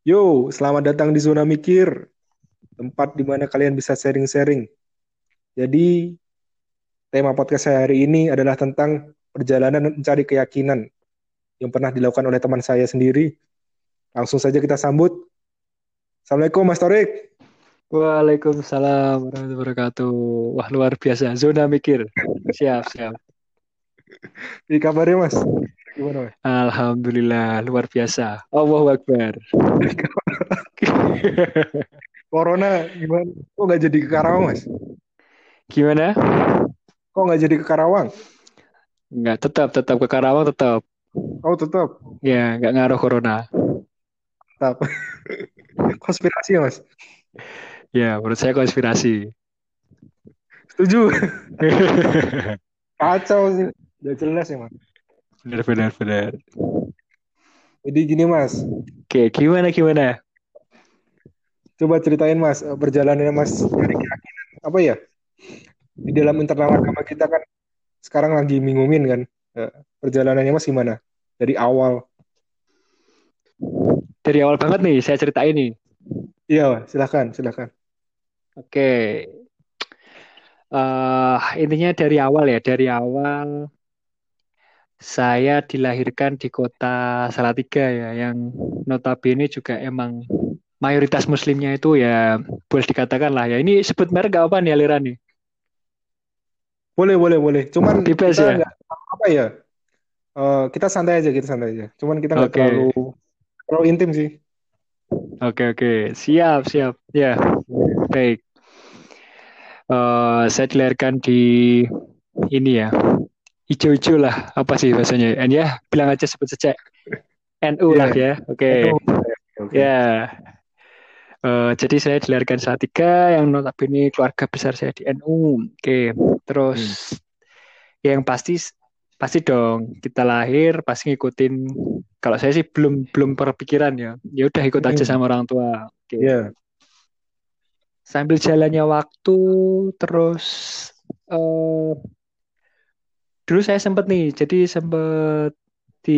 Yo, selamat datang di Zona Mikir, tempat di mana kalian bisa sharing-sharing. Jadi, tema podcast saya hari ini adalah tentang perjalanan mencari keyakinan yang pernah dilakukan oleh teman saya sendiri. Langsung saja kita sambut. Assalamualaikum, Mas Torik. Waalaikumsalam warahmatullahi wabarakatuh. Wah, luar biasa. Zona mikir. Siap, siap. Di kabarnya, Mas? Gimana? Alhamdulillah, luar biasa. Allahu Akbar. Corona gimana? Kok nggak jadi ke Karawang, Mas? Gimana? Kok nggak jadi ke Karawang? Enggak, tetap, tetap ke Karawang tetap. Oh, tetap. Ya, nggak ngaruh corona. Tetap. Konspirasi ya, Mas? Ya, menurut saya konspirasi. Setuju. Kacau sih. Udah jelas ya, Mas. Benar, benar, benar. Jadi gini, Mas. Oke, gimana, gimana? Coba ceritain, Mas, eh, perjalanannya Mas dari keyakinan. Apa ya? Di dalam internal agama kita kan sekarang lagi bingumin kan. Eh, Perjalanannya Mas gimana? Dari awal. Dari awal banget nih, saya ceritain nih. Iya, Mas. Silakan, silakan. Oke. Eh, intinya dari awal ya, dari awal saya dilahirkan di kota Salatiga ya, yang notabene juga emang mayoritas muslimnya itu ya boleh dikatakan lah ya. Ini sebut merek gak apa nih aliran nih? Boleh, boleh, boleh. Cuman Bebas kita ya? nggak apa ya? eh, kita santai aja, kita santai aja. Cuman kita nggak Oke, terlalu terlalu intim sih. oke, oke. Siap, siap. Ya, baik. Eh, saya dilahirkan di ini ya, hijau-hijau lah. Apa sih bahasanya? And ya, bilang aja sebut saja NU Iya. lah ya. Oke. Ya, Eh, jadi saya dilahirkan saat tiga yang notabene keluarga besar saya di NU. Oke, terus yang pasti pasti dong kita lahir pasti ngikutin. Kalau saya sih belum belum berpikiran ya. Ya udah ikut aja Hmm. sama orang tua. Oke. Iya. Sambil jalannya waktu terus eh dulu saya sempet nih. Jadi sempet di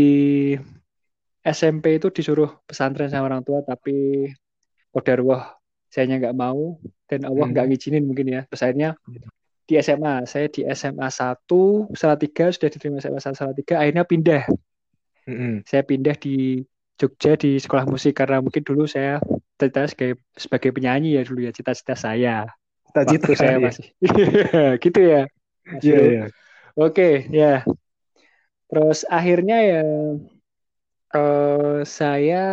SMP itu disuruh pesantren sama orang tua tapi kodarullah saya nggak mau dan Allah nggak Hmm. ngizinin mungkin ya terus akhirnya di SMA saya di SMA 1 Salatiga sudah diterima SMA 1 Salatiga akhirnya pindah Mm-mm. saya pindah di Jogja di sekolah musik karena mungkin dulu saya cita sebagai sebagai penyanyi ya dulu ya cita-cita saya Cita-cita saya ya. masih gitu ya Iya, Bro. Oke ya terus akhirnya ya eh, saya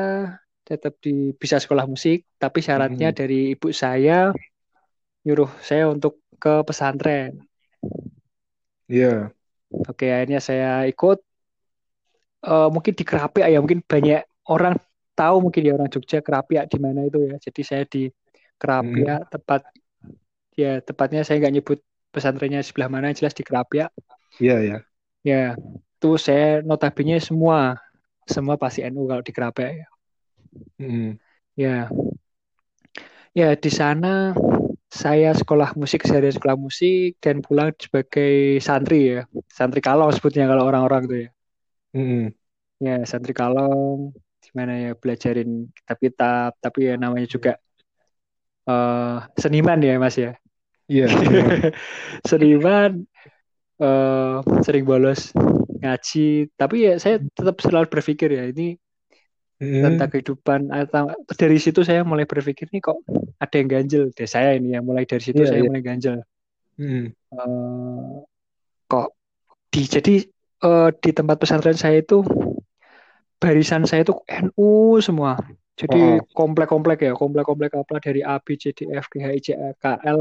tetap di bisa sekolah musik tapi syaratnya Mm-mm. dari ibu saya nyuruh saya untuk ke pesantren. Iya. Oke, akhirnya saya ikut. Eh, mungkin di Kerapiak ya, mungkin banyak orang tahu mungkin ya orang Jogja Kerapiak di mana itu ya. Jadi saya di Kerapiak tepat ya tepatnya saya nggak nyebut pesantrennya sebelah mana, jelas di Kerapiak. Iya, iya. Ya, itu saya notabene semua semua pasti NU kalau di Kerapiak ya. Mm-mm. Ya, ya di sana saya sekolah musik, saya sekolah musik dan pulang sebagai santri ya, santri kalong sebutnya kalau orang-orang tuh ya. Mm-mm. Ya, santri kalong, di mana ya belajarin kitab-kitab, tapi ya namanya juga eh, seniman ya Mas ya. Iya, seniman. Seniman eh, sering bolos ngaji, tapi ya saya tetap selalu berpikir ya ini Mm-mm. tentang kehidupan atau dari situ saya mulai berpikir nih kok ada yang ganjel deh saya ini ya mulai dari situ Iya, saya iya. mulai ganjel Mm-mm. Eh, kok di jadi eh, di tempat pesantren saya itu barisan saya itu NU semua jadi komplek-komplek ya komplek-komplek apa dari A B C D E, F G H I J K L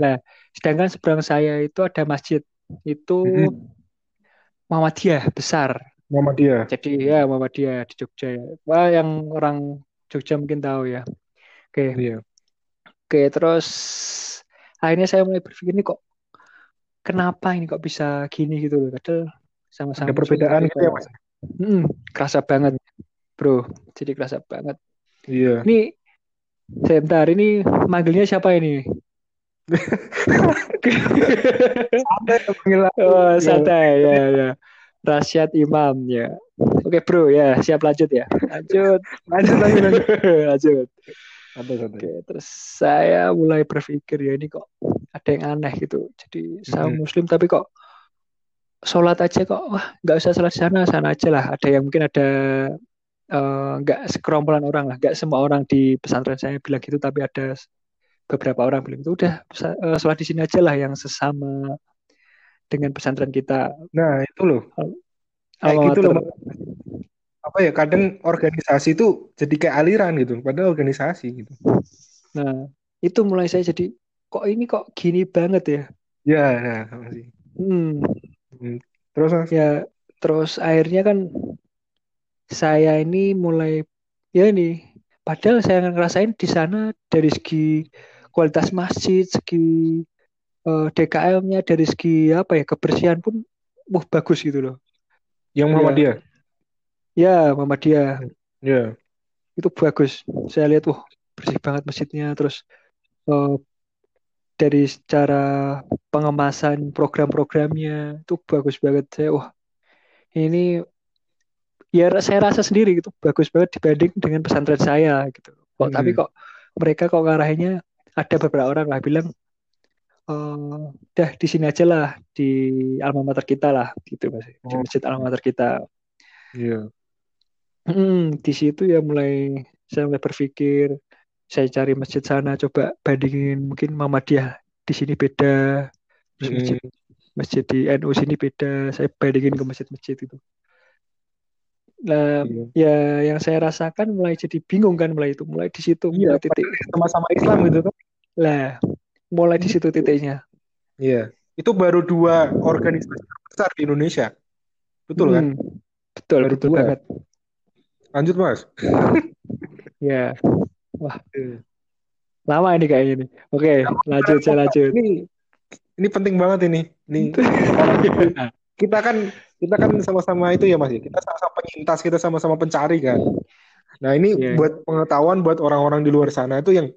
nah sedangkan seberang saya itu ada masjid itu Mm-mm. Muhammadiyah besar Muhammadiyah. jadi ya Muhammadiyah di Jogja ya wah yang orang Jogja mungkin tahu ya oke Iya. Oke, terus akhirnya saya mulai berpikir ini kok kenapa ini kok bisa gini gitu loh. Padahal sama-sama Ada perbedaan gitu ya, Mas? Hmm, kerasa banget, bro. Jadi kerasa banget. Iya. Ini sebentar ini manggilnya siapa ini? Santai. Oh, Iya. santai ya ya. Rasyad Imam ya. Oke bro ya siap lanjut ya. Lanjut. lanjut lanjut lanjut. lanjut. Santai, santai. Oke terus saya mulai berpikir ya ini kok ada yang aneh gitu. Jadi saya Hmm. muslim tapi kok sholat aja kok wah nggak usah sholat sana sana aja lah. Ada yang mungkin ada eh, nggak sekerompolan orang lah. Nggak semua orang di pesantren saya bilang gitu tapi ada beberapa orang bilang itu udah eh, sholat di sini aja lah yang sesama dengan pesantren kita. Nah, itu loh. Kayak gitu loh. Apa ya, kadang organisasi itu jadi kayak aliran gitu. Padahal organisasi gitu. Nah, itu mulai saya jadi kok ini kok gini banget ya. Ya, nah, sama sih. Hmm, Hmm. Terus Mas? ya terus akhirnya kan saya ini mulai ya ini padahal saya ngerasain di sana dari segi kualitas masjid, segi eh, DKM-nya, dari segi apa ya kebersihan pun wah bagus gitu loh. Yang Ya, Muhammadiyah. ya Muhammadiyah Ya. itu bagus. Saya lihat wah bersih banget masjidnya terus eh, dari secara pengemasan program-programnya itu bagus banget saya wah ini ya saya rasa sendiri gitu bagus banget dibanding dengan pesantren saya gitu kok tapi Hmm. kok mereka kok ngarahinnya ada beberapa orang lah bilang eh dah di sini aja lah di alma mater kita lah gitu mas di Oh, masjid alma mater kita iya. Hmm, di situ ya mulai saya mulai berpikir saya cari masjid sana coba bandingin mungkin Muhammadiyah di sini beda terus masjid Mm-mm. masjid di NU sini beda saya bandingin ke masjid-masjid itu nah Iya. ya yang saya rasakan mulai jadi bingung kan mulai itu mulai di situ Iya, mulai titik sama-sama Islam gitu kan. lah mulai di situ titiknya Iya. Itu baru dua organisasi besar di Indonesia. Betul kan? Hmm, betul Baru betul dua. banget Lanjut, Mas. ya wah Iya. lama ini kayaknya nih oke lanjut saya lanjut Ini ini penting banget ini. Ini kita kan kita kan sama-sama itu ya Mas ya. Kita sama-sama penyintas, kita sama-sama pencari kan. Nah, ini Iya. buat pengetahuan buat orang-orang di luar sana itu yang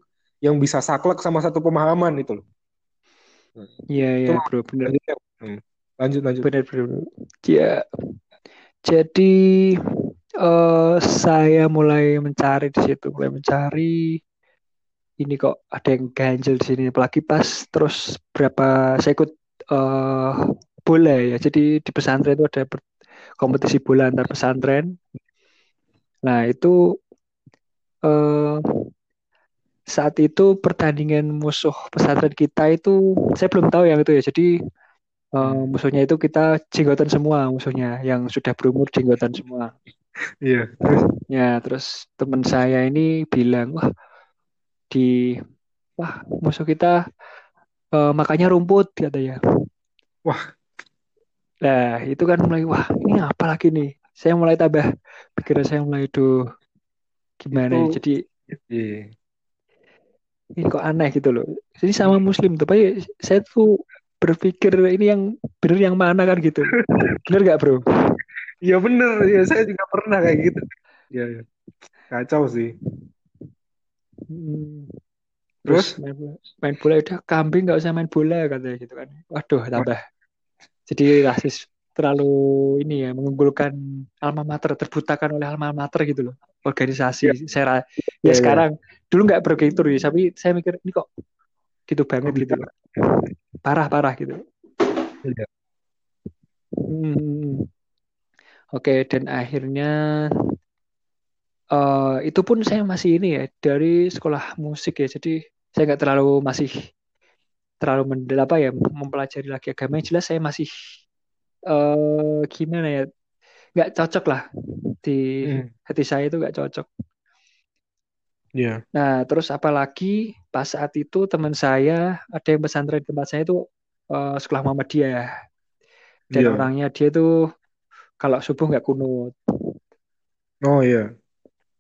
yang bisa saklek sama satu pemahaman itu loh. Iya Itu iya bro lanjut Hmm. lanjut lanjut. bener bener. ya jadi eh saya mulai mencari di situ mulai mencari ini kok ada yang ganjel di sini apalagi pas terus berapa saya ikut eh bola ya. Jadi di pesantren itu ada kompetisi bola antar pesantren. Nah itu eh saat itu pertandingan musuh pesantren kita itu saya belum tahu yang itu ya. Jadi eh, musuhnya itu kita jenggotan semua musuhnya yang sudah berumur jenggotan semua. Iya. Terus ya terus teman saya ini bilang wah di wah musuh kita eh, makannya rumput katanya wah, nah itu kan mulai wah ini apa lagi nih saya mulai tambah pikiran saya mulai duh gimana ya itu jadi iya. ini kok aneh gitu loh jadi sama muslim tapi saya tuh berpikir ini yang bener yang mana kan gitu bener gak bro Iya bener, ya saya juga pernah kayak gitu. Iya, iya. Kacau sih. Hmm, Terus? terus main bola, main bola udah kambing nggak usah main bola katanya gitu kan waduh tambah jadi rasis terlalu ini ya mengunggulkan alma mater terbutakan oleh alma mater gitu loh organisasi saya ra- Iya, ya iya. sekarang dulu nggak begitu ya tapi saya mikir ini kok gitu banget Kok gitu bisa? loh parah parah gitu Iya. Hmm. Oke, dan akhirnya eh itu pun saya masih ini ya dari sekolah musik ya. Jadi saya nggak terlalu masih terlalu mendel apa ya mempelajari lagi agama. Yang jelas saya masih eh gimana ya nggak cocok lah di Hmm. hati saya itu nggak cocok. Iya. Nah, terus apalagi pas saat itu teman saya ada yang pesantren di tempat saya itu eh, sekolah Muhammadiyah dan Iya. orangnya dia tuh kalau subuh nggak kunut. Oh iya.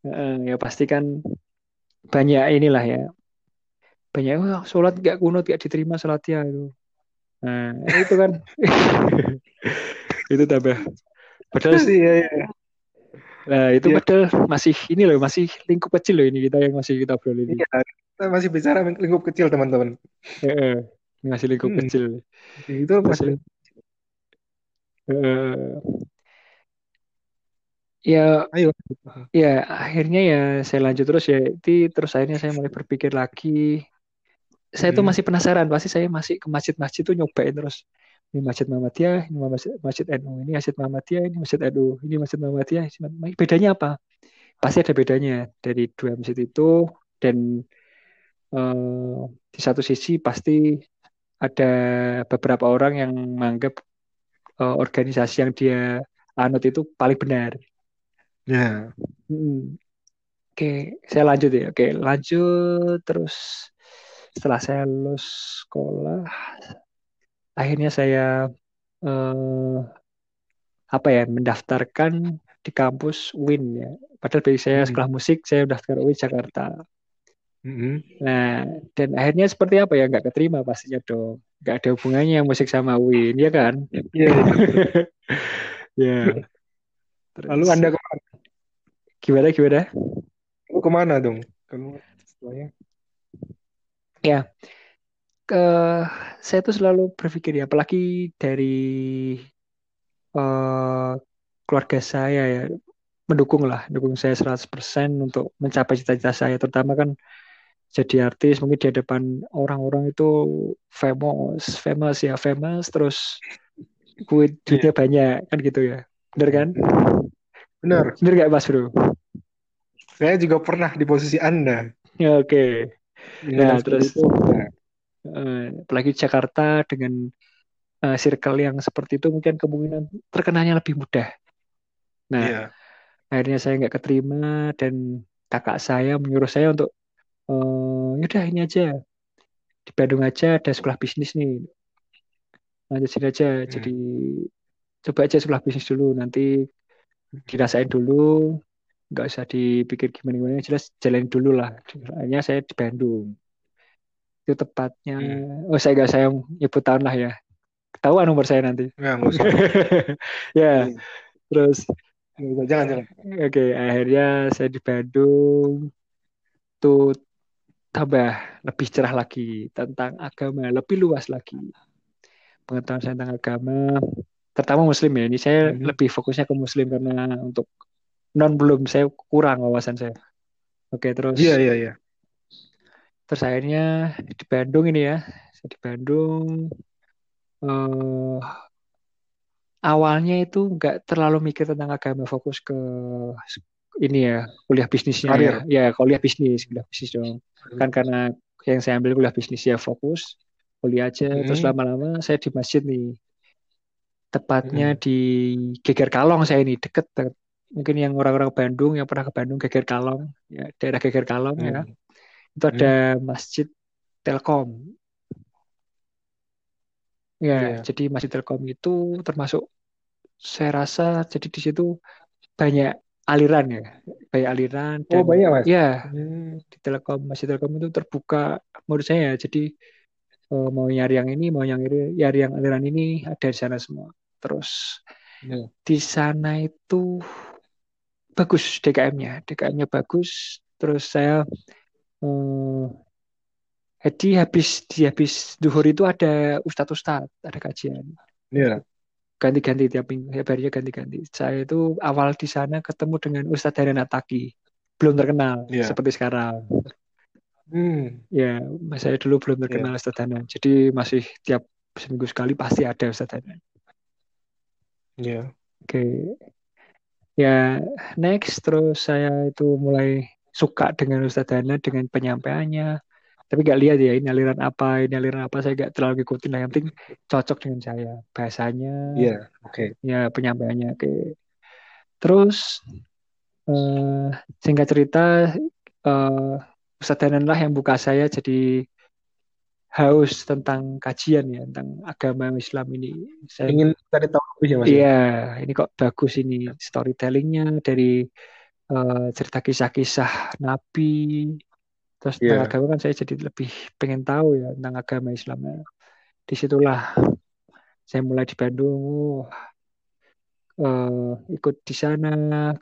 Heeh, ya pasti kan banyak inilah ya banyak wah sholat gak kunut gak diterima sholatnya itu nah itu kan itu tambah padahal Terus iya, iya. nah itu Iya. padahal masih ini loh masih lingkup kecil loh ini kita yang masih kita obrolin ini Iya, kita masih bicara lingkup kecil teman-teman. Heeh, masih lingkup Hmm. kecil Itu masih Heeh. ya Ayo. ya akhirnya ya saya lanjut terus ya itu terus akhirnya saya mulai berpikir lagi saya tuh Hmm. masih penasaran pasti saya masih ke masjid-masjid tuh nyobain terus ini masjid Muhammadiyah ini masjid, masjid NU ini masjid Muhammadiyah ini masjid NU ini masjid Muhammadiyah bedanya apa pasti ada bedanya dari dua masjid itu dan eh, di satu sisi pasti ada beberapa orang yang menganggap eh, organisasi yang dia anut itu paling benar Ya. Hmm. Oke, saya lanjut ya. Oke, lanjut terus setelah saya lulus sekolah, akhirnya saya eh, apa ya mendaftarkan di kampus UIN ya. Padahal bagi saya Hmm. sekolah musik, saya daftar UIN Jakarta. Mm-mm. Nah, dan akhirnya seperti apa ya? Nggak keterima pastinya dong. Nggak ada hubungannya musik sama UIN, ya kan? Iya. Ya. Lalu Anda ke mana? gimana gimana? Lalu ke mana dong? Kamu setelahnya? Ya, ke saya tuh selalu berpikir ya, apalagi dari eh, keluarga saya ya mendukung lah, mendukung saya 100% untuk mencapai cita-cita saya, terutama kan jadi artis mungkin di hadapan orang-orang itu famous, famous ya, famous terus duit duitnya banyak kan gitu ya. Bener kan? Benar. Bener gak Mas Bro? Saya juga pernah di posisi Anda. Ya, Oke. Dengan Nah, terus itu. Ya. eh, apalagi Jakarta dengan eh, circle yang seperti itu mungkin kemungkinan terkenanya lebih mudah. Nah, Iya. akhirnya saya nggak keterima dan kakak saya menyuruh saya untuk eh yaudah ini aja di Bandung aja ada sekolah bisnis nih lanjut sini aja Hmm. jadi coba aja sekolah bisnis dulu nanti dirasain dulu nggak usah dipikir gimana gimana jelas jalanin dulu lah akhirnya saya di Bandung itu tepatnya Hmm. oh saya nggak saya nyebut tahun lah ya ketahuan nomor saya nanti Ya, nggak usah. ya Iya. terus. Jangan, jangan. oke akhirnya saya di Bandung tuh tambah lebih cerah lagi tentang agama, lebih luas lagi pengetahuan saya tentang agama, terutama Muslim ya. Ini saya Mhm. lebih fokusnya ke Muslim karena untuk non belum saya kurang wawasan saya. Oke, terus Iya, iya, iya. terus akhirnya di Bandung ini ya, saya di Bandung eh, awalnya itu nggak terlalu mikir tentang agama, fokus ke ini ya kuliah bisnisnya ya, Karir. ya kuliah bisnis, kuliah bisnis dong. Kan karena yang saya ambil kuliah bisnis ya fokus kuliah aja terus Mhm. lama-lama saya di masjid nih tepatnya Mhm. di Geger Kalong saya ini deket. Mungkin yang orang-orang Bandung yang pernah ke Bandung Geger Kalong ya daerah Geger Kalong ya Hmm. itu ada masjid Telkom ya Iya. jadi masjid Telkom itu termasuk saya rasa jadi di situ banyak aliran ya banyak aliran Oh, dan banyak, Mas. ya Hmm. di Telkom masjid Telkom itu terbuka menurut saya ya. jadi eh, mau nyari yang ini mau yang ini nyari yang aliran ini ada di sana semua terus Iya. di sana itu bagus DKM-nya DKM-nya bagus terus saya eh, jadi habis di habis duhur itu ada ustadz-ustadz ada kajian Iya. ganti-ganti tiap minggu tiap harinya ganti-ganti saya itu awal di sana ketemu dengan Ustadz Dana Taki belum terkenal Iya. seperti sekarang Hmm. Ya, saya dulu belum terkenal Ustadz Danan. Jadi masih tiap seminggu sekali pasti ada Ustadz Danan. Iya. Oke. Ya, next terus saya itu mulai suka dengan Ustadz Danan dengan penyampaiannya. Tapi nggak lihat ya ini aliran apa, ini aliran apa saya nggak terlalu ngikutin. Nah, yang penting cocok dengan saya. Bahasanya, Iya. Oke. ya penyampaiannya. Oke. Terus eh, singkat cerita eh, Ustadz Danan lah yang buka saya jadi haus tentang kajian ya tentang agama Islam ini. Saya Ingin cari tahu lebih ya, Mas? iya ini kok bagus ini storytellingnya dari eh, cerita kisah-kisah Nabi. Terus tentang Iya. agama kan saya jadi lebih pengen tahu ya tentang agama Islam. Nah, Di situlah saya mulai di Bandung. Oh, eh, ikut di sana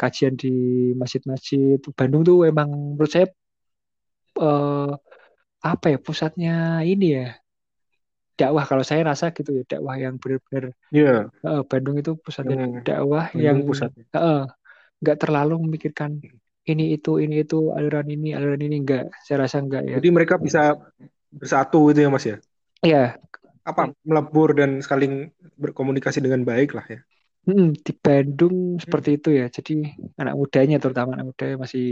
kajian di masjid-masjid. Bandung tuh emang menurut saya eh, apa ya pusatnya ini ya dakwah kalau saya rasa gitu ya dakwah yang benar-benar Iya. eh, Bandung itu pusatnya Yang dakwah Bandung yang pusatnya. eh, nggak terlalu memikirkan ini itu ini itu aliran ini aliran ini enggak saya rasa enggak ya Jadi mereka bisa bersatu gitu ya Mas ya. Iya, Apa melebur dan saling berkomunikasi dengan baik lah ya. mm, di Bandung Hmm. seperti itu ya. Jadi anak mudanya terutama anak muda masih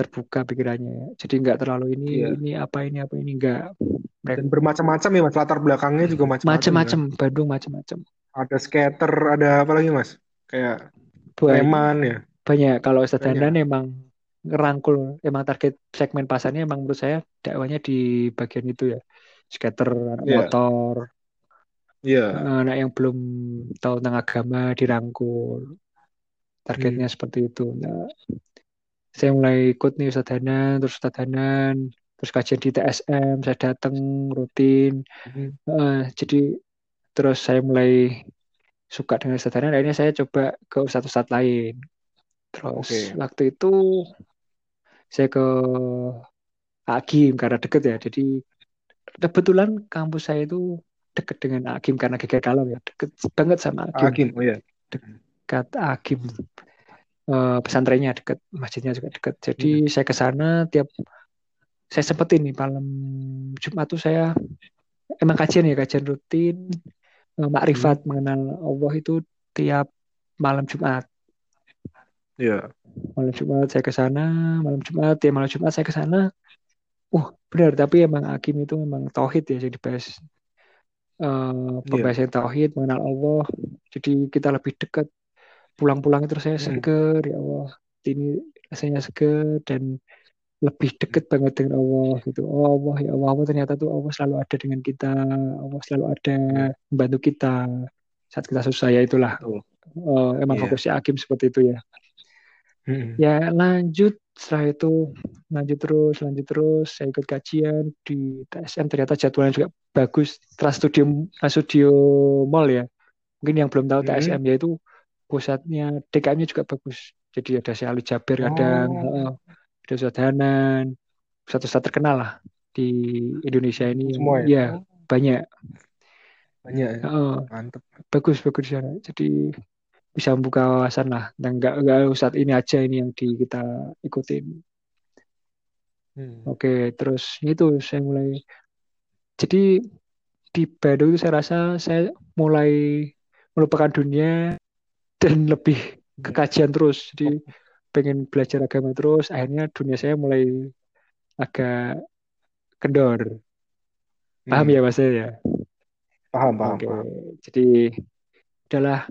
terbuka pikirannya ya. Jadi nggak terlalu ini Iya. ini apa ini apa ini enggak. Mereka Dan bermacam-macam ya Mas. Latar belakangnya juga macam-macam kan. macem-macem Bandung macem-macem. Ada skater, ada apa lagi Mas? Kayak preman ya. banyak. Kalau Ustadz. Dandan emang ngerangkul, emang target segmen pasarnya emang menurut saya dakwahnya di bagian itu ya. Skater, anak Iya. motor, Iya. anak yang belum tahu tentang agama dirangkul. Targetnya Hmm. seperti itu. Nah, saya mulai ikut nih Ustadz Hanan, terus Ustadz Hanan, terus kajian di TSM, saya datang rutin. Hmm. Eh, jadi terus saya mulai suka dengan Ustadz Hanan, akhirnya saya coba ke Ustadz-Ustadz lain. Terus Oke. waktu itu saya ke Agim karena deket ya. Jadi kebetulan kampus saya itu deket dengan Agim karena GG Kalong ya, deket banget sama Agim. Hakim, oh ya. Dekat Agim. Eh, pesantrennya deket, masjidnya juga deket. Jadi Hmm. saya ke sana tiap saya sempetin nih malam Jumat tuh saya emang kajian ya kajian rutin eh, makrifat mengenal Allah itu tiap malam Jumat. Iya. Malam Jumat saya ke sana, malam Jumat ya malam Jumat saya ke sana. Uh, benar tapi emang Hakim itu memang tauhid ya yang dibahas. Eh, Iya. pembahasan tauhid mengenal Allah. Jadi kita lebih dekat. Pulang-pulang itu saya Hmm. seger ya Allah. Ini rasanya seger dan lebih deket banget dengan Allah gitu. Oh Allah ya Allah, Allah ternyata tuh Allah selalu ada dengan kita. Allah selalu ada membantu kita saat kita susah ya itulah. Eh, emang Iya. fokusnya Hakim seperti itu ya. Hmm. Ya lanjut setelah itu lanjut terus lanjut terus saya ikut kajian di TSM ternyata jadwalnya juga bagus Trans Studio Trans Studio Mall ya mungkin yang belum tahu Hmm. TSM yaitu pusatnya DKM-nya juga bagus jadi ada si Ali Jabir kadang Oh. heeh. ada Ustadz Hanan satu-satu terkenal lah di Indonesia ini Semua ya? ya Oh, banyak banyak ya. Heeh, Mantep. bagus bagus sana jadi bisa membuka wawasan lah dan nggak nggak Ustadz ini aja ini yang di kita ikutin Hmm. Oke, terus itu saya mulai. Jadi di Bandung itu saya rasa saya mulai melupakan dunia dan lebih ke kajian terus. Jadi pengen belajar agama terus. Akhirnya dunia saya mulai agak kendor. Paham Hmm. ya Mas ya? Paham, paham, Oke, paham. jadi udahlah.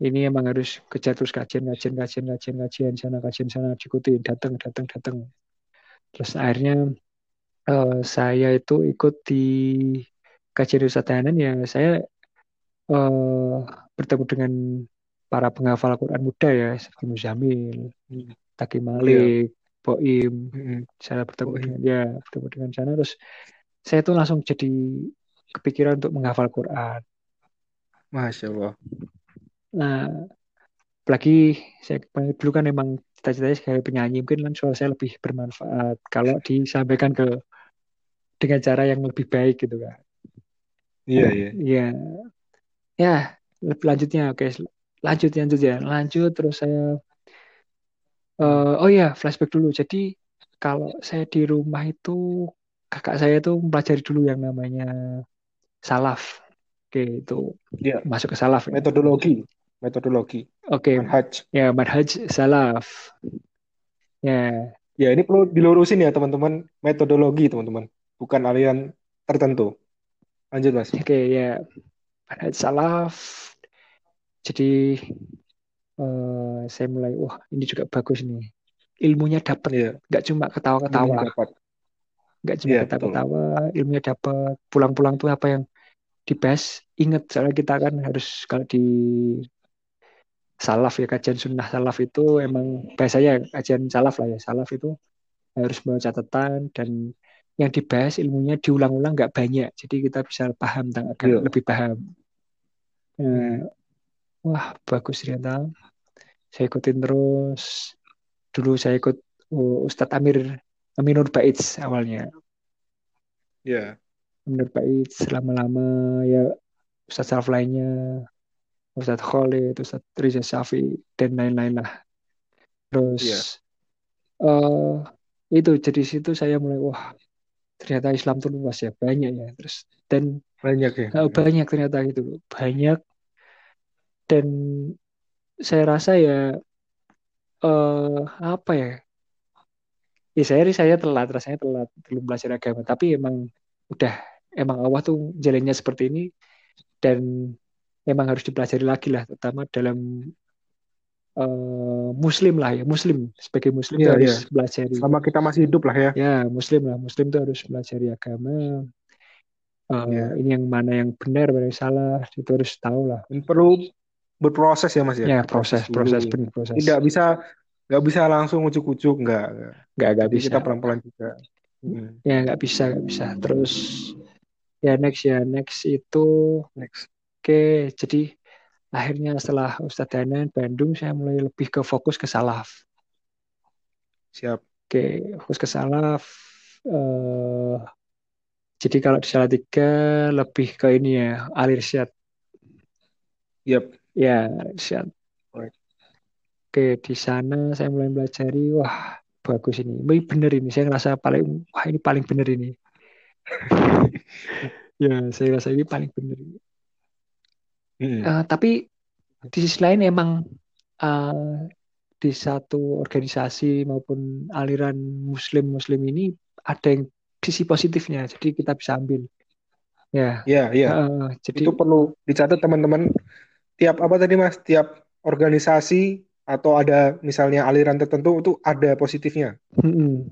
Ini emang harus kejar terus kajian, kajian, kajian, kajian, kajian sana, kajian sana, diikutin, datang, datang, datang. Terus akhirnya eh, saya itu ikut di kajian Ustadz Hanan ya saya eh, bertemu dengan para penghafal Quran muda ya seperti Muzamil, Hmm. Taki Iya. Malik, Boim. Hmm. Saya bertemu Boim. dengan ya bertemu dengan sana terus saya tuh langsung jadi kepikiran untuk menghafal Quran. Masya Allah. Nah, apalagi saya dulu kan emang cita-citanya sebagai penyanyi mungkin kan suara saya lebih bermanfaat kalau disampaikan ke dengan cara yang lebih baik gitu kan. Iya, iya. Iya. Ya, lebih lanjutnya oke. Lanjut lanjut ya. Lanjut terus saya eh, oh ya, flashback dulu. Jadi kalau saya di rumah itu kakak saya itu mempelajari dulu yang namanya salaf. Oke, itu Iya. masuk ke salaf ya. Metodologi. Metodologi. Oke, Manhaj. ya manhaj salaf. Ya, Ya, ini perlu dilurusin ya, teman-teman. Metodologi, teman-teman. Bukan aliran tertentu. Lanjut, Mas. oke ya manhaj salaf. Jadi eh, saya mulai wah ini juga bagus nih. Ilmunya dapat, Iya. nggak cuma ketawa-ketawa, nggak cuma betul. ketawa-ketawa, ilmunya dapat. Pulang-pulang tuh apa yang dibahas inget soalnya kita kan harus kalau di salaf ya kajian sunnah salaf itu emang bahasanya kajian salaf lah ya salaf itu harus bawa catatan dan yang dibahas ilmunya diulang-ulang nggak banyak jadi kita bisa paham tentang agama Iya. lebih paham Hmm. wah bagus ternyata saya ikutin terus dulu saya ikut oh, Ustadz Amir Aminur Baiz awalnya Iya. Aminur Baiz lama-lama ya Ustadz salaf lainnya Ustadz Khalid, Ustadz Riza Syafi dan lain-lain lah. Terus Iya. eh itu jadi situ saya mulai wah ternyata Islam tuh luas ya banyak ya terus dan Banyak ya. eh, banyak ternyata gitu banyak. Dan saya rasa ya eh apa ya? Ya saya saya telat rasanya telat belum belajar agama. Tapi emang udah emang Allah tuh jalannya seperti ini dan emang harus dipelajari lagi lah terutama dalam eh, muslim lah ya muslim. Sebagai muslim Iya, harus iya. belajari Selama kita masih hidup lah ya. ya muslim lah. Muslim tuh harus belajari agama Eh, Iya. ini yang mana yang benar mana yang salah itu harus tahu lah perlu berproses ya Mas ya. ya proses proses benar proses Tidak bisa nggak bisa langsung ujuk-ujuk nggak. nggak. nggak bisa kita pelan-pelan juga. Hmm. ya nggak bisa nggak bisa terus ya next ya next itu Next. Oke, jadi akhirnya setelah Ustadz Danan Bandung, saya mulai lebih ke fokus ke salaf. Siap. Oke, fokus ke salaf. eh jadi kalau di Salatiga lebih ke ini ya, Ali Irsyad. Yap. Ya, Irsyad. Right. Oke, di sana saya mulai belajari, wah bagus ini. Ini bener ini, saya ngerasa paling, wah ini paling bener ini. ya, saya rasa ini paling bener ini. Hmm. Eh, tapi di sisi lain emang eh, di satu organisasi maupun aliran muslim-muslim ini ada yang sisi positifnya, jadi kita bisa ambil. Ya, Iya, iya. eh, jadi Itu perlu dicatat teman-teman. Tiap apa tadi Mas? Tiap organisasi atau ada misalnya aliran tertentu itu ada positifnya. mm-mm,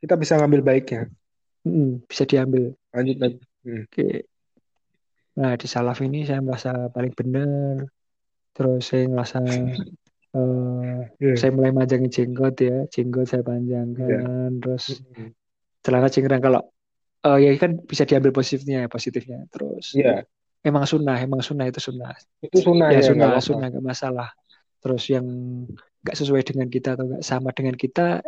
Kita bisa ngambil baiknya. mm-mm, bisa diambil. Lanjut lagi. Hmm. Oke. Nah, di salaf ini saya merasa paling benar. Terus saya merasa eh, Iya. saya mulai manjangin jenggot ya, jenggot saya panjangkan. Terus Hmm. Celana cingkrang kalau eh, ya kan bisa diambil positifnya, positifnya. Terus Iya. emang sunnah, emang sunnah itu sunnah. Itu sunnah Ya ya, sunnah, apa-apa. sunnah nggak masalah. Terus yang nggak sesuai dengan kita atau nggak sama dengan kita,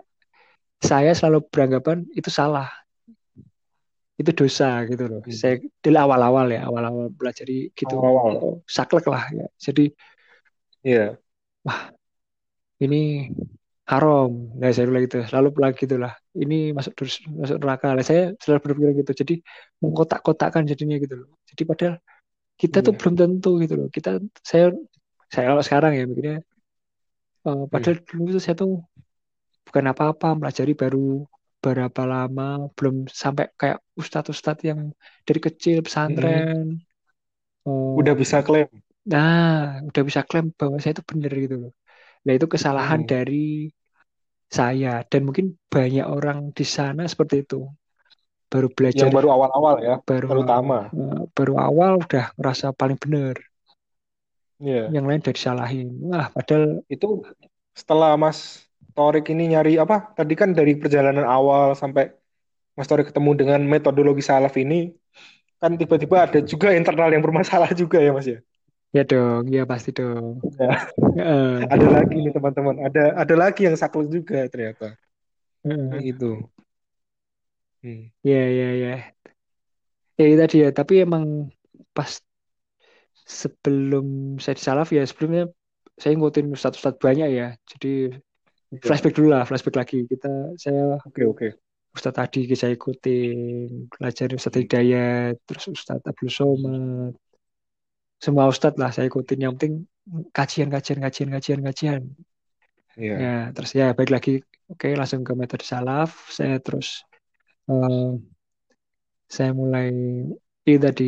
saya selalu beranggapan itu salah, itu dosa gitu loh. Hmm. Saya dari awal-awal ya, awal-awal belajar gitu, Awal-awal. oh, saklek lah ya. Jadi Iya. ini haram, nah saya bilang gitu, selalu bilang gitulah. Ini masuk masuk neraka. Lah saya selalu berpikir gitu. Jadi mengkotak-kotakkan jadinya gitu loh. Jadi padahal kita tuh Iya. belum tentu gitu loh. Kita saya saya kalau sekarang ya mikirnya eh, padahal dulu tuh saya tuh bukan apa-apa pelajari baru berapa lama belum sampai kayak ustadz-ustadz yang dari kecil pesantren Eh, Udah bisa klaim. nah udah bisa klaim bahwa saya itu benar gitu loh nah itu kesalahan Hmm. dari saya dan mungkin banyak orang di sana seperti itu baru belajar Yang baru awal-awal ya, baru terutama. eh, baru awal udah ngerasa paling benar Iya. yang lain udah disalahin wah padahal Itu setelah Mas Torik ini nyari apa? Tadi kan dari perjalanan awal sampai Mas Torik ketemu dengan metodologi salaf ini, kan tiba-tiba ada juga internal yang bermasalah juga ya Mas ya. Ya dong ya pasti dong Ya. Heeh, Ada lagi nih teman-teman, ada ada lagi yang saklek juga ternyata. Nah, itu. Hmm. Ya, ya, ya. Ya itu tadi ya, tapi emang pas sebelum saya di Salaf ya sebelumnya saya ngikutin ustadz-ustadz banyak ya. Jadi Iya. flashback dulu lah, flashback lagi. Kita saya Oke oke. Ustadz Adi saya ikutin, belajar Ustadz. Hidayat, terus Ustadz Abdul Somad. Semua ustadz lah saya ikutin. Yang penting kajian, kajian, kajian, kajian, kajian. Iya. Ya, terus ya balik lagi, oke langsung ke metode salaf. Saya terus eh, saya mulai itu tadi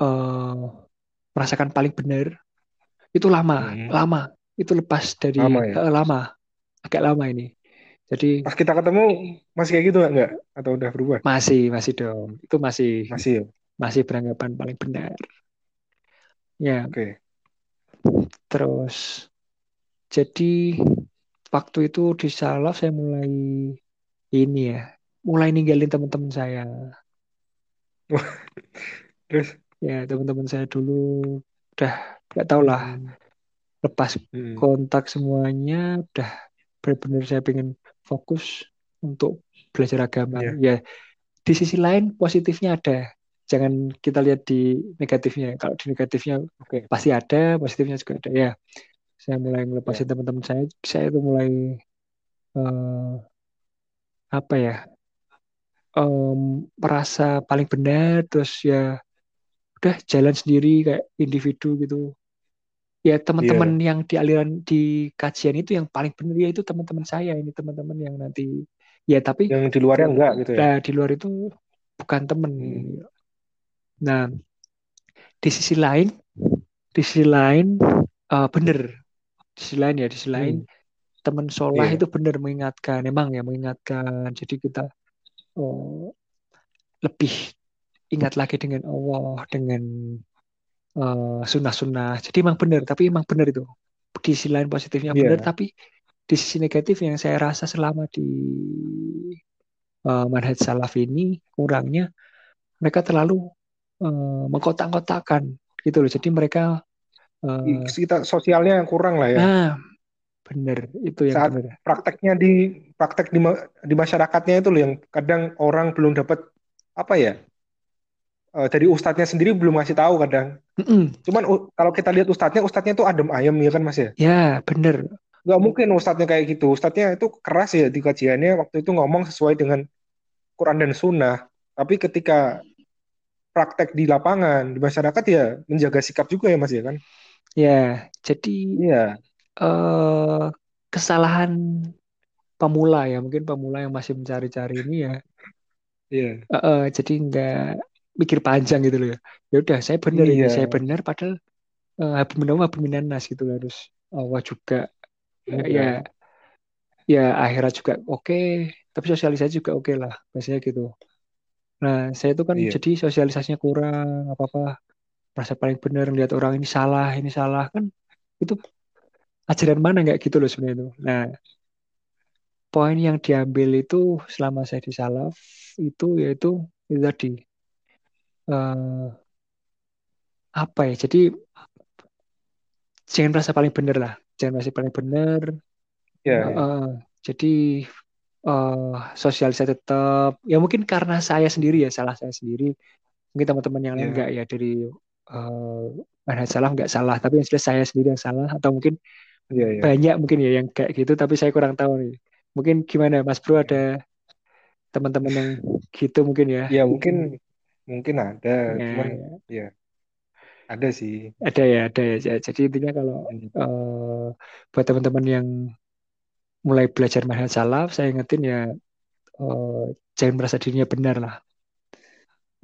eh, merasakan paling benar. Itu lama, Hmm. lama. Itu lepas dari Lama ya? eh, lama, agak lama ini. Jadi Pas kita ketemu masih kayak gitu nggak nggak? Atau udah berubah? masih, masih dong. Itu masih, Masih ya. masih beranggapan paling benar. Ya, Oke. terus jadi waktu itu di salaf saya mulai ini ya, mulai ninggalin teman-teman saya. Terus? Ya, teman-teman saya dulu udah nggak tahu lah Hmm. lepas Hmm. kontak semuanya udah benar-benar saya pengen fokus untuk belajar agama. Iya. Ya, di sisi lain positifnya ada. Jangan kita lihat di negatifnya. Kalau di negatifnya Oke. pasti ada, positifnya juga ada. Ya, saya mulai ngelepasin Ya. teman-teman saya. Saya itu mulai eh, apa ya? em, merasa paling benar, terus ya udah jalan sendiri kayak individu gitu. Ya teman-teman Iya. yang di aliran di kajian itu yang paling benar ya itu teman-teman saya ini teman-teman yang nanti ya tapi Yang di luarnya enggak gitu ya. nah, di luar itu bukan temen. Hmm. Nah, di sisi lain, di sisi lain eh, bener, di sisi lain ya, di sisi lain Hmm. teman sholah Iya. itu bener mengingatkan, emang ya mengingatkan. Jadi kita oh, lebih ingat lagi dengan Allah, dengan eh, sunnah-sunnah. Jadi emang bener, tapi emang bener itu. Di sisi lain positifnya bener, Iya. tapi di sisi negatif yang saya rasa selama di eh, manhaj salaf ini kurangnya mereka terlalu eh, mengkotak-kotakan gitu loh. Jadi mereka eh, Kita sosialnya yang kurang lah ya. nah bener itu yang Saat bener. prakteknya di praktek di di masyarakatnya itu loh yang kadang orang belum dapat apa ya eh, dari ustadznya sendiri belum ngasih tahu kadang. Mm-mm. Cuman kalau kita lihat ustadznya, ustadznya itu adem ayem ya kan mas ya. Ya bener. Nggak mungkin ustadznya kayak gitu. Ustadznya itu keras ya di kajiannya waktu itu ngomong sesuai dengan Quran dan Sunnah. Tapi ketika praktek di lapangan di masyarakat ya menjaga sikap juga ya mas ya kan. Ya jadi Iya. eh kesalahan pemula ya mungkin pemula yang masih mencari-cari ini ya. Iya. eh, eh, jadi nggak mikir panjang gitu loh ya. Ya udah saya bener ini Iya. saya bener padahal eh, habis minum habis minanas gitu loh. harus Allah juga Iya. ya ya akhirat juga oke tapi sosialisasi juga oke lah biasanya gitu nah saya itu kan Iya. jadi sosialisasinya kurang apa apa merasa paling benar lihat orang ini salah ini salah kan itu ajaran mana nggak gitu loh sebenarnya itu nah poin yang diambil itu selama saya di salaf itu yaitu itu tadi eh, apa ya jadi jangan merasa paling benar lah jangan merasa paling benar Iya. Eh, iya. eh, jadi eh sosialisasi tetap ya mungkin karena saya sendiri ya salah saya sendiri mungkin teman-teman yang lain Iya. enggak ya dari eh manhaj salaf nggak salah tapi yang jelas saya sendiri yang salah atau mungkin Iya. Iya. banyak mungkin ya yang kayak gitu tapi saya kurang tahu nih mungkin gimana Mas Bro ada teman-teman yang gitu mungkin ya Ya mungkin mungkin ada, ya, cuman ya. ya ada sih. ada ya ada ya Ja- jadi intinya kalau Hmm. eh buat teman-teman yang mulai belajar manhaj salaf saya ingetin ya eh, jangan merasa dirinya benar lah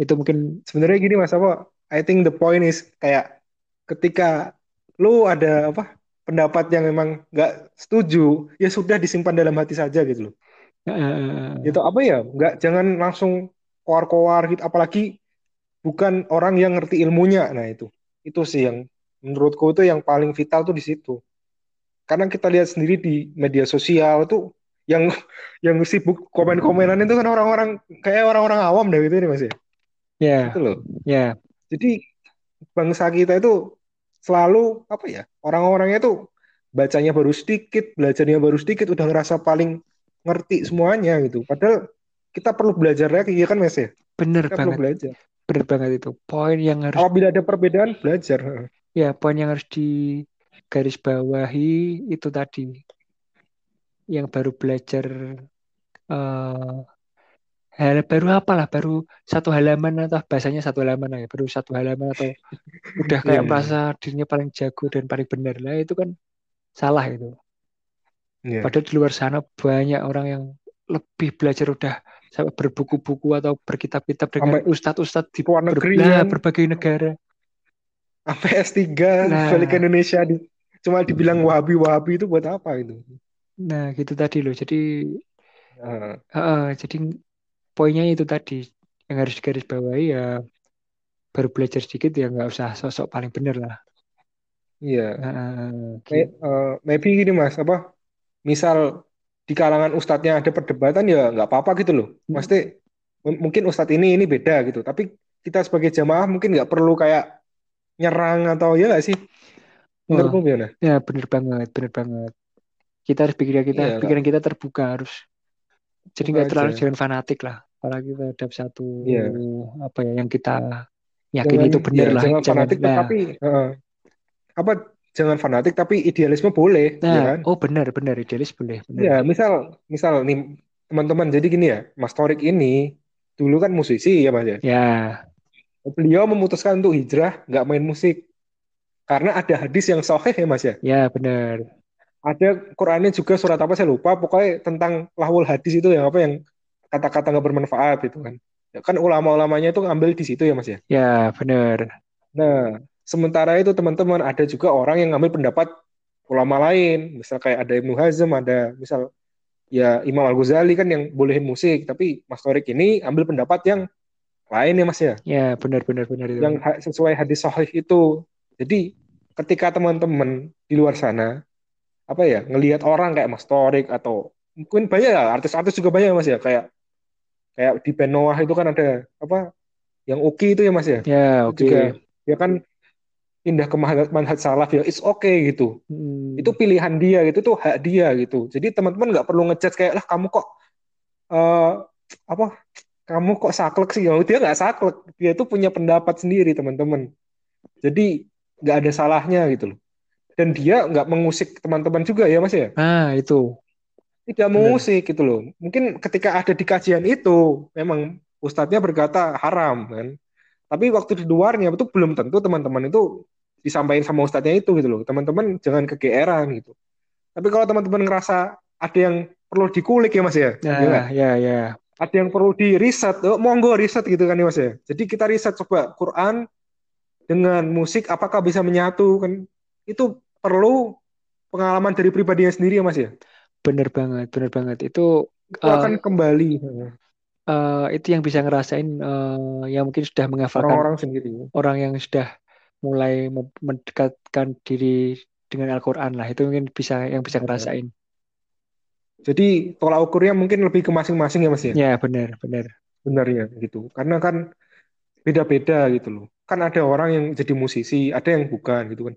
itu mungkin Sebenarnya gini Mas, apa? I think the point is kayak ketika lu ada apa pendapat yang memang nggak setuju, ya sudah disimpan dalam hati saja gitu loh. eh, Gitu apa ya? Nggak jangan langsung koar-koar gitu. Apalagi bukan orang yang ngerti ilmunya. Nah itu, itu sih yang menurutku itu yang paling vital tuh di situ. Karena kita lihat sendiri di media sosial tuh yang yang sibuk komen-komenan itu kan orang-orang kayak orang-orang awam deh gitu nih Mas ya. ya Itu loh. ya Jadi bangsa kita itu selalu apa ya? Orang-orangnya tuh bacanya baru sedikit, belajarnya baru sedikit, udah ngerasa paling ngerti semuanya gitu. Padahal kita perlu belajar lagi ya kan Mas ya? bener Kita perlu banget belajar. bener banget itu poin yang harus Apabila ada perbedaan belajar. ya poin yang harus di garis bawahi itu tadi yang baru belajar eh hal baru apalah baru satu halaman atau bahasanya satu halaman ya baru satu halaman atau udah Iya, kayak iya. merasa dirinya paling jago dan paling benar lah itu kan salah itu Iya. padahal di luar sana banyak orang yang lebih belajar udah sampai berbuku-buku atau berkitab-kitab dengan ustadz-ustadz di luar ber- negeri nah, kan. berbagai negara Sampai S3 Nah. balik ke Indonesia di, cuma dibilang wahabi-wahabi itu buat apa itu? nah gitu tadi loh jadi Nah, Heeh, jadi poinnya itu tadi yang harus digarisbawahi ya baru belajar sedikit ya nggak usah sosok paling bener lah. iya. Heeh, May- gitu. eh, maybe gini Mas, apa? Misal di kalangan ustadznya ada perdebatan ya nggak apa-apa gitu loh. Hmm. Pasti m- mungkin ustadz ini ini beda gitu. Tapi kita sebagai jamaah mungkin nggak perlu kayak nyerang atau ya nggak sih? Menurutmu gimana? ya bener banget, bener banget. Kita harus pikiran kita, Iya, pikiran kita terbuka harus. Jadi nggak terlalu jangan fanatik lah. apalagi terhadap satu Iya. apa ya yang kita yakin Jangan itu benar ya lah. jangan Jangan fanatik nah, tapi eh, apa jangan fanatik tapi idealisme boleh, ya nah, kan? oh benar benar idealis boleh benar. Ya, misal misal nih teman-teman jadi gini ya, Mas Torik ini dulu kan musisi ya Mas ya. Ya, Beliau memutuskan untuk hijrah nggak main musik karena ada hadis yang sahih ya Mas ya. ya benar. Ada Qurannya juga surat apa saya lupa, pokoknya tentang lahul hadis itu yang apa yang kata-kata nggak bermanfaat itu kan. Ya, kan ulama-ulamanya itu ngambil di situ ya Mas ya. Ya, benar. Nah, sementara itu teman-teman ada juga orang yang ngambil pendapat ulama lain, misal kayak ada Ibnu Hazm, ada misal ya Imam Al Ghazali kan yang bolehin musik, tapi Mas Torik ini ambil pendapat yang lain ya Mas ya, Ya, benar benar benar yang ha- sesuai hadis sahih itu. Jadi ketika teman-teman di luar sana apa ya ngelihat orang kayak Mas Torik atau mungkin banyak ya artis-artis juga banyak ya, Mas ya kayak kayak di band Noah itu kan ada apa yang Uki itu ya Mas ya? Ya, itu oke. juga dia kan pindah ke manhaj, manhaj salaf ya it's okay gitu. Hmm, itu pilihan dia gitu tuh hak dia gitu. Jadi teman-teman nggak perlu ngejudge kayak lah kamu kok eh apa kamu kok saklek sih? Ya, dia nggak saklek dia tuh punya pendapat sendiri teman-teman. Jadi nggak ada salahnya gitu loh dan dia nggak mengusik teman-teman juga ya mas ya Nah, itu. tidak Benar. mengusik gitu loh mungkin ketika ada di kajian itu memang ustadznya berkata haram kan tapi waktu di luarnya itu belum tentu teman-teman itu disampaikan sama ustadznya itu gitu loh teman-teman jangan kegeeran gitu tapi kalau teman-teman ngerasa ada yang perlu dikulik ya mas ya ya? Nah, ya ya. ada yang perlu di riset oh, monggo riset gitu kan ya mas ya jadi kita riset coba Quran dengan musik apakah bisa menyatu kan itu perlu pengalaman dari pribadinya sendiri ya mas ya Benar banget, benar banget. Itu itu eh, akan kembali eh, itu yang bisa ngerasain eh, yang mungkin sudah menghafalkan orang-orang sendiri orang yang sudah mulai mendekatkan diri dengan Al-Quran lah. Itu mungkin bisa yang bisa ngerasain. jadi tolak ukurnya mungkin lebih ke masing-masing ya mas ya Ya, benar, benar. benarnya gitu karena kan beda-beda gitu loh. Kan ada orang yang jadi musisi ada yang bukan gitu kan.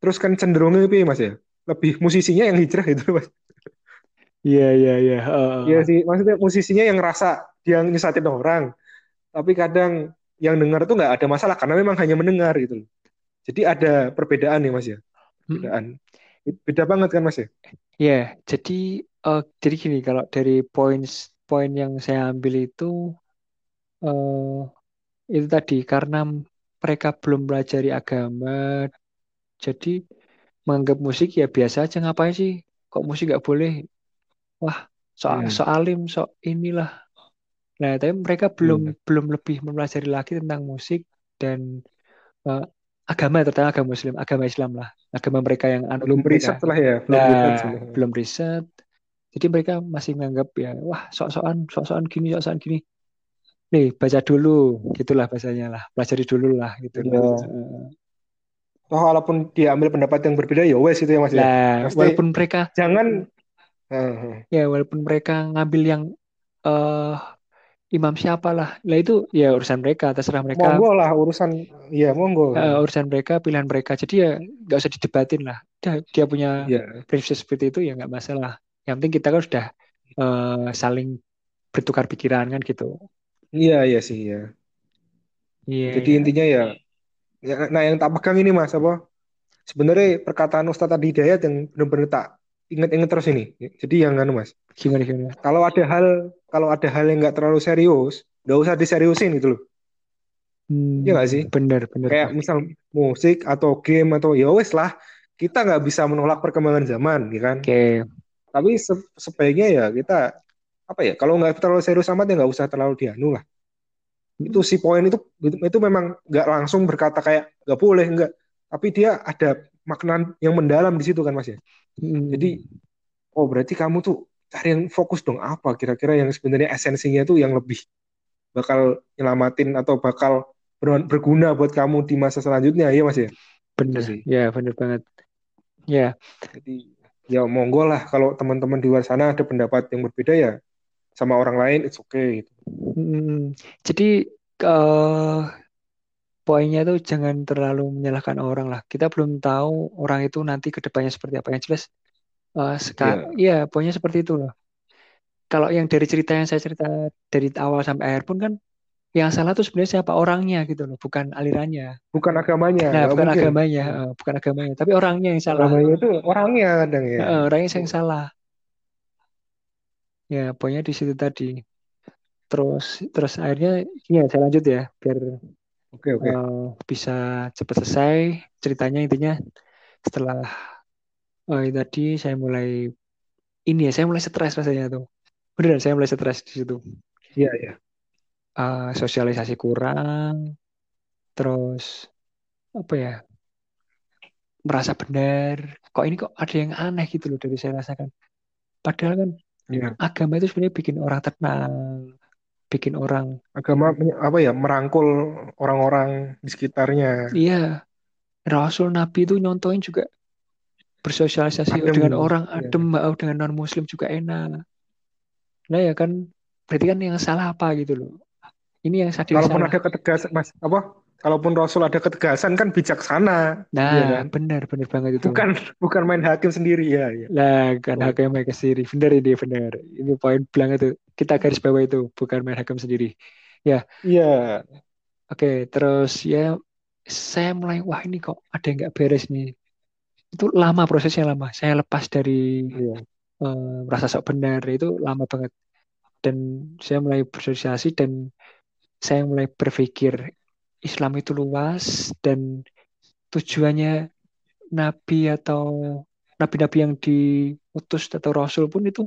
Terus kan cenderungnya itu mas ya? Lebih musisinya yang hijrah gitu mas. Iya, iya, iya. Iya sih maksudnya musisinya yang ngerasa dia nyesatin orang tapi kadang yang dengar tuh nggak ada masalah karena memang hanya mendengar gitu loh. Jadi ada perbedaan nih mas ya? Mm, perbedaan. Beda banget kan mas ya? Ya, jadi eh, jadi gini kalau dari poin poin yang saya ambil itu eh itu tadi karena mereka belum pelajari agama, jadi menganggap musik ya biasa aja ngapain sih? Kok musik nggak boleh? Wah, so Hmm. so alim, so inilah. Nah, tapi mereka belum Iya. belum lebih mempelajari lagi tentang musik dan eh, agama terutama agama Muslim, agama Islam lah, agama mereka yang anut belum mereka. riset lah ya belum riset Nah, sebenarnya. belum riset. Jadi mereka masih menganggap ya, wah sok-sokan, sok-sokan gini, sok-sokan gini. Nih, baca dulu, gitulah bahasanya lah, pelajari dulu lah, gitu. Heeh. Toh walaupun dia ambil pendapat yang berbeda ya wes itu ya mas ya Nah, Pasti- walaupun mereka, jangan ya walaupun mereka ngambil yang eh imam siapa lah, lah itu ya urusan mereka, terserah mereka, monggo lah urusan ya monggo eh, urusan mereka, pilihan mereka. Jadi ya nggak usah didebatin lah. Dia, dia punya ya prinsip seperti itu ya nggak masalah. Yang penting kita kan sudah eh, saling bertukar pikiran kan gitu. Iya iya sih ya Iya. jadi iya. intinya ya ya, nah yang tak pegang ini mas apa sebenarnya perkataan Ustadz Adi Hidayat yang benar-benar tak inget-inget terus ini jadi yang anu mas Gimana gimana? kalau ada hal kalau ada hal yang nggak terlalu serius nggak usah diseriusin gitu loh Hmm, Iya nggak sih? bener bener. kayak misal musik atau game atau ya wes lah kita nggak bisa menolak perkembangan zaman ya kan Oke. tapi se- sebaiknya ya kita apa ya kalau nggak terlalu serius amat ya nggak usah terlalu dianu lah itu si poin itu itu, memang nggak langsung berkata kayak nggak boleh nggak tapi dia ada makna yang mendalam di situ kan mas ya Hmm, jadi oh berarti kamu tuh cari yang fokus dong apa kira-kira yang sebenarnya esensinya tuh yang lebih bakal nyelamatin atau bakal ber- berguna buat kamu di masa selanjutnya ya mas ya bener. Itu sih. Ya bener banget. Ya. jadi ya monggo lah kalau teman-teman di luar sana ada pendapat yang berbeda ya sama orang lain it's okay gitu. Hmm, jadi eh poinnya tuh jangan terlalu menyalahkan orang lah. Kita belum tahu orang itu nanti ke depannya seperti apa. Yang jelas eh seka- ya poinnya seperti itu loh. kalau yang dari cerita yang saya cerita dari awal sampai akhir pun kan yang salah tuh sebenarnya siapa orangnya gitu loh, bukan alirannya. Bukan agamanya. Nah, bukan mungkin. agamanya, eh, bukan agamanya, tapi orangnya yang salah. Agamanya itu orangnya kadang ya. Eh, orangnya yang salah. Ya, pokoknya di situ tadi. Terus terus akhirnya ini ya saya lanjut ya biar Oke oke. eh, bisa cepat selesai ceritanya intinya setelah eh, tadi saya mulai ini ya saya mulai stres rasanya tuh. Beneran saya mulai stres di situ. Iya iya. Eh, sosialisasi kurang, terus apa ya merasa benar. Kok ini kok ada yang aneh gitu loh dari saya rasakan. Padahal kan Iya. agama itu sebenarnya bikin orang tenang, bikin orang Agama apa ya merangkul orang-orang di sekitarnya. iya Rasul Nabi itu nyontoin juga bersosialisasi Adem. dengan orang Iya. adem, mau dengan non Muslim juga enak. Nah ya kan berarti kan yang salah apa gitu loh. Ini yang sadar Kalaupun salah. ada ketegasan, Mas, apa? Kalaupun Rasul ada ketegasan kan bijaksana, Nah, iya kan? benar benar banget itu. Bukan bukan main hakim sendiri ya, ya. Lah kan Oh. hakim mereka sendiri. Benar ini benar. Ini poin bilang itu. Kita garis bawah itu bukan main hakim sendiri. Iya. Oke, terus ya saya mulai wah ini kok ada yang nggak beres nih. Itu lama prosesnya lama. Saya lepas dari Iya. eh, merasa sok benar itu lama banget. Dan saya mulai bersosialisasi dan saya mulai berpikir Islam itu luas dan tujuannya Nabi atau nabi-nabi yang diutus atau Rasul pun itu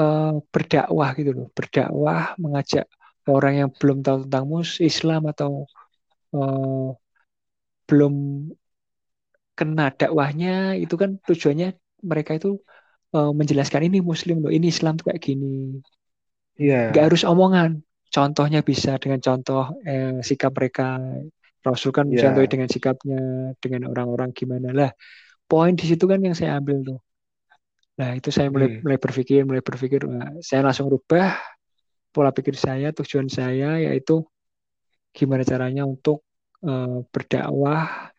eh, berdakwah gitu loh, berdakwah mengajak orang yang belum tahu tentang mus Islam atau eh, belum kena dakwahnya itu kan tujuannya mereka itu eh, menjelaskan ini Muslim loh, ini Islam tuh kayak gini. Iya. Nggak harus omongan. Contohnya bisa dengan contoh eh, sikap mereka. Rasul kan contohnya dengan sikapnya, dengan orang-orang gimana lah. Poin di situ kan yang saya ambil tuh. Nah itu saya mulai Hmm. mulai berpikir, mulai berpikir. Saya langsung rubah pola pikir saya, tujuan saya yaitu gimana caranya untuk eh, berdakwah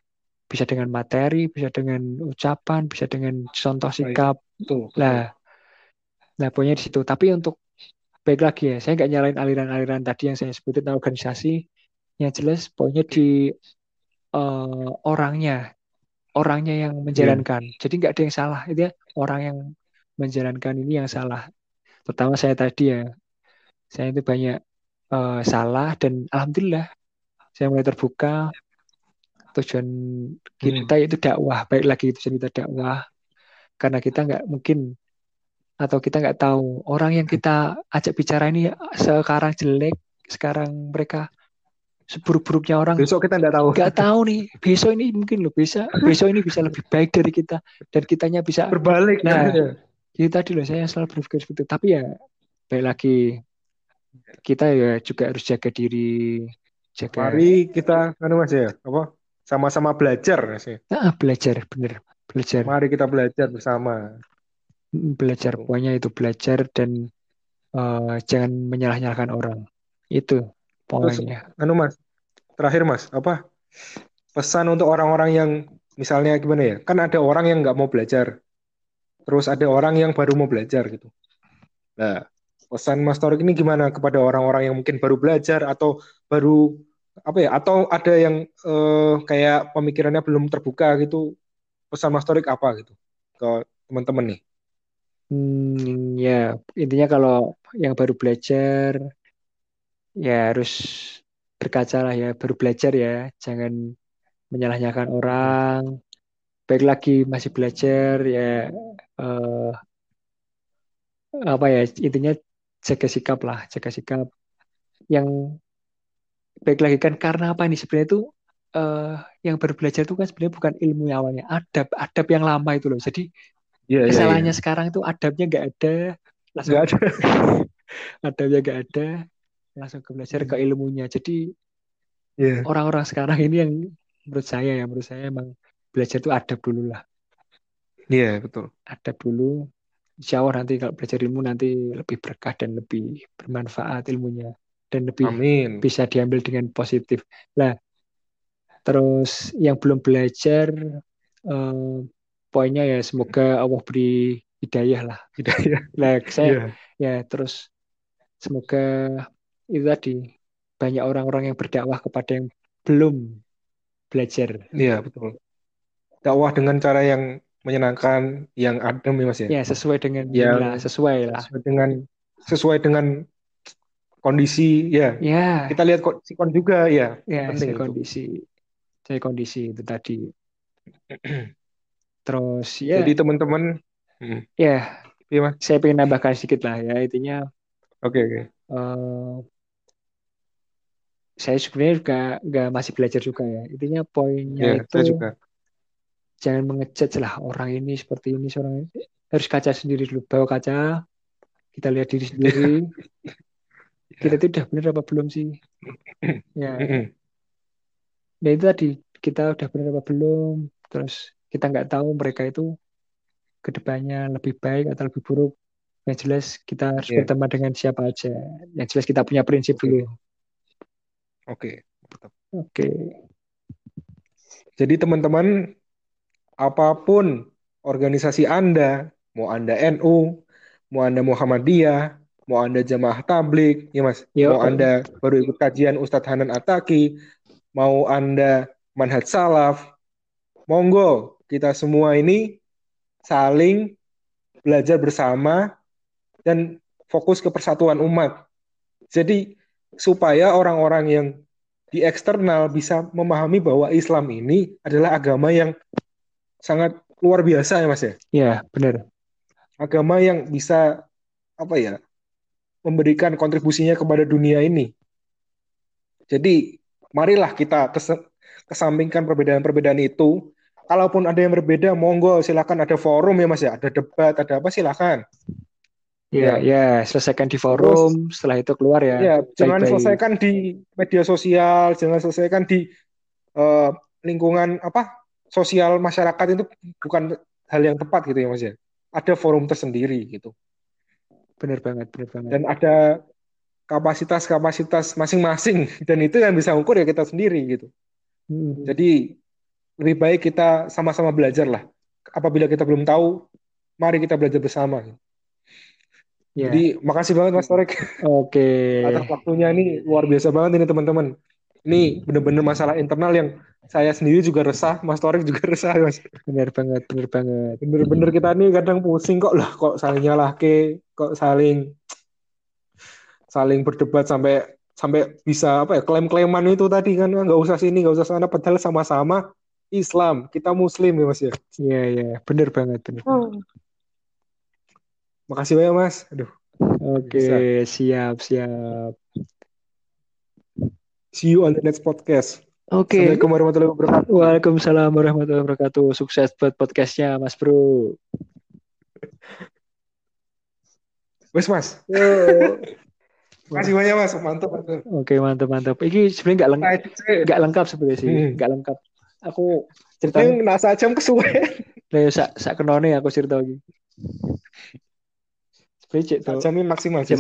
bisa dengan materi, bisa dengan ucapan, bisa dengan contoh sikap. Lah, nah pokoknya di situ. Tapi untuk baik lagi ya, saya nggak nyalain aliran-aliran tadi yang saya sebutin organisasi. Yang jelas pokoknya di eh, orangnya, orangnya yang menjalankan. Jadi nggak ada yang salah. Itu ya orang yang menjalankan ini yang salah. Pertama saya tadi ya, saya itu banyak eh, salah dan alhamdulillah saya mulai terbuka. Tujuan kita itu dakwah, baik lagi itu cerita dakwah. Karena kita nggak mungkin atau kita nggak tahu orang yang kita ajak bicara ini sekarang jelek, sekarang mereka seburuk-buruknya orang Besok kita nggak tahu. nggak tahu nih besok ini mungkin loh bisa besok ini bisa lebih baik dari kita dan kitanya bisa Berbalik. Nah, kan? Ya. jadi tadi loh saya selalu berpikir seperti itu tapi ya baik lagi kita ya juga harus jaga diri jaga Mari kita, anu mas ya, apa? Sama-sama belajar sih. Ah, belajar bener belajar Mari kita belajar bersama. Mm, belajar pokoknya itu belajar dan eh, jangan menyalah-nyalahkan orang itu poinnya Anu mas, terakhir mas, apa? Pesan untuk orang-orang yang misalnya gimana ya? Kan ada orang yang nggak mau belajar, terus ada orang yang baru mau belajar gitu. Nah, pesan Mas Torik ini gimana kepada orang-orang yang mungkin baru belajar atau baru apa ya? Atau ada yang eh, kayak pemikirannya belum terbuka gitu? Pesan Mas Torik apa gitu ke teman-teman nih? Hmm, ya intinya kalau yang baru belajar ya harus berkaca lah ya baru belajar ya jangan menyalah-nyalahkan orang. Baik lagi masih belajar ya eh, apa ya intinya jaga sikap lah jaga sikap. Yang baik lagi kan karena apa ini? Sebenarnya itu eh, yang baru belajar itu kan sebenarnya bukan ilmu yang awalnya adab adab yang lama itu loh. Jadi Iya, iya, kesalahannya iya. sekarang itu adabnya nggak ada langsung Nggak ada. adabnya nggak ada langsung ke belajar ke ilmunya jadi Iya. orang-orang sekarang ini yang menurut saya ya menurut saya emang belajar itu adab dulu lah Iya, betul. adab dulu insya Allah nanti kalau belajar ilmu nanti lebih berkah dan lebih bermanfaat ilmunya dan lebih Amin. bisa diambil dengan positif lah terus yang belum belajar eh, poinnya ya semoga Allah beri hidayah lah. Hidayah. Nah, saya Iya. ya terus semoga itu tadi banyak orang-orang yang berdakwah kepada yang belum belajar. Iya, betul. Dakwah dengan cara yang menyenangkan, yang adem ya Mas ya. Ya, sesuai dengan inilah, sesuai lah. sesuai dengan sesuai dengan kondisi ya. Ya, Kita lihat kok sikon juga ya. ya Penting kondisi. Saya kondisi itu tadi. Terus ya, Jadi teman-teman, hmm, ya iya Mas. saya pengen nambahkan sedikit lah ya. Intinya Oke oke. eh, saya sebenarnya juga nggak masih belajar juga ya. Intinya poinnya Ya, itu saya juga. jangan mengejudge lah orang ini seperti ini, seorang ini. harus kaca sendiri dulu. Bawa kaca, kita lihat diri sendiri. Kita itu udah bener apa belum sih? Ya, nah itu tadi kita udah bener apa belum. Terus kita nggak tahu mereka itu ke depannya lebih baik atau lebih buruk. Yang jelas kita harus Iya. berteman dengan siapa aja. Yang jelas kita punya prinsip Oke. dulu. Oke. Mantap. Oke. Jadi teman-teman, apa pun organisasi Anda, mau Anda NU, mau Anda Muhammadiyah, mau Anda Jamaah Tablik, ya Mas, Yo. mau Anda baru ikut kajian Ustadz Hanan Ataki, mau Anda Manhaj Salaf, monggo kita semua ini saling belajar bersama dan fokus ke persatuan umat. Jadi supaya orang-orang yang di eksternal bisa memahami bahwa Islam ini adalah agama yang sangat luar biasa ya Mas ya. Ya, benar. Agama yang bisa apa ya? memberikan kontribusinya kepada dunia ini. Jadi marilah kita kes- kesampingkan perbedaan-perbedaan itu. Kalaupun ada yang berbeda, monggo silakan ada forum ya Mas ya, ada debat, ada apa silakan. Ya, ya, selesaikan di forum, setelah itu keluar ya. Ya, jangan baik-baik. selesaikan di media sosial, jangan selesaikan di eh, lingkungan apa sosial masyarakat itu bukan hal yang tepat gitu ya Mas ya. Ada forum tersendiri gitu. Benar banget, benar banget. Dan ada kapasitas-kapasitas masing-masing dan itu yang bisa ukur ya kita sendiri gitu. Hmm. Jadi lebih baik kita sama-sama belajar lah. Apabila kita belum tahu, mari kita belajar bersama. Ya, Jadi makasih banget Mas Torek oke. atas waktunya ini luar biasa banget ini teman-teman. Ini bener-bener masalah internal yang saya sendiri juga resah, Mas Torek juga resah Mas. Benar banget, benar banget. Bener-bener kita nih kadang pusing kok lah, kok saling nyalahke, kok saling saling berdebat sampai sampai bisa apa ya klaim-klaiman itu tadi kan nggak usah sini nggak usah sana padahal sama-sama Islam kita Muslim ya Mas ya. Iya, iya, benar banget, benar. Makasih banyak Mas. Aduh, Oke, bisa. siap, siap. See you on the next podcast. Oke. Assalamualaikum warahmatullahi wabarakatuh. Waalaikumsalam warahmatullahi wabarakatuh. Sukses buat podcastnya, Mas Bro. Wes Mas. Yo. Makasih banyak Mas. Mantap. mantap. Oke, mantap, mantap. Ini sebenarnya nggak lengkap, nggak lengkap sebenarnya sih, Hmm. nggak lengkap. Aku Ini ceritanya, nasa jam kesuwen. lah sak sak kenone aku cerita lagi. Sebenarnya cek tuh. Jam maksimal. Cek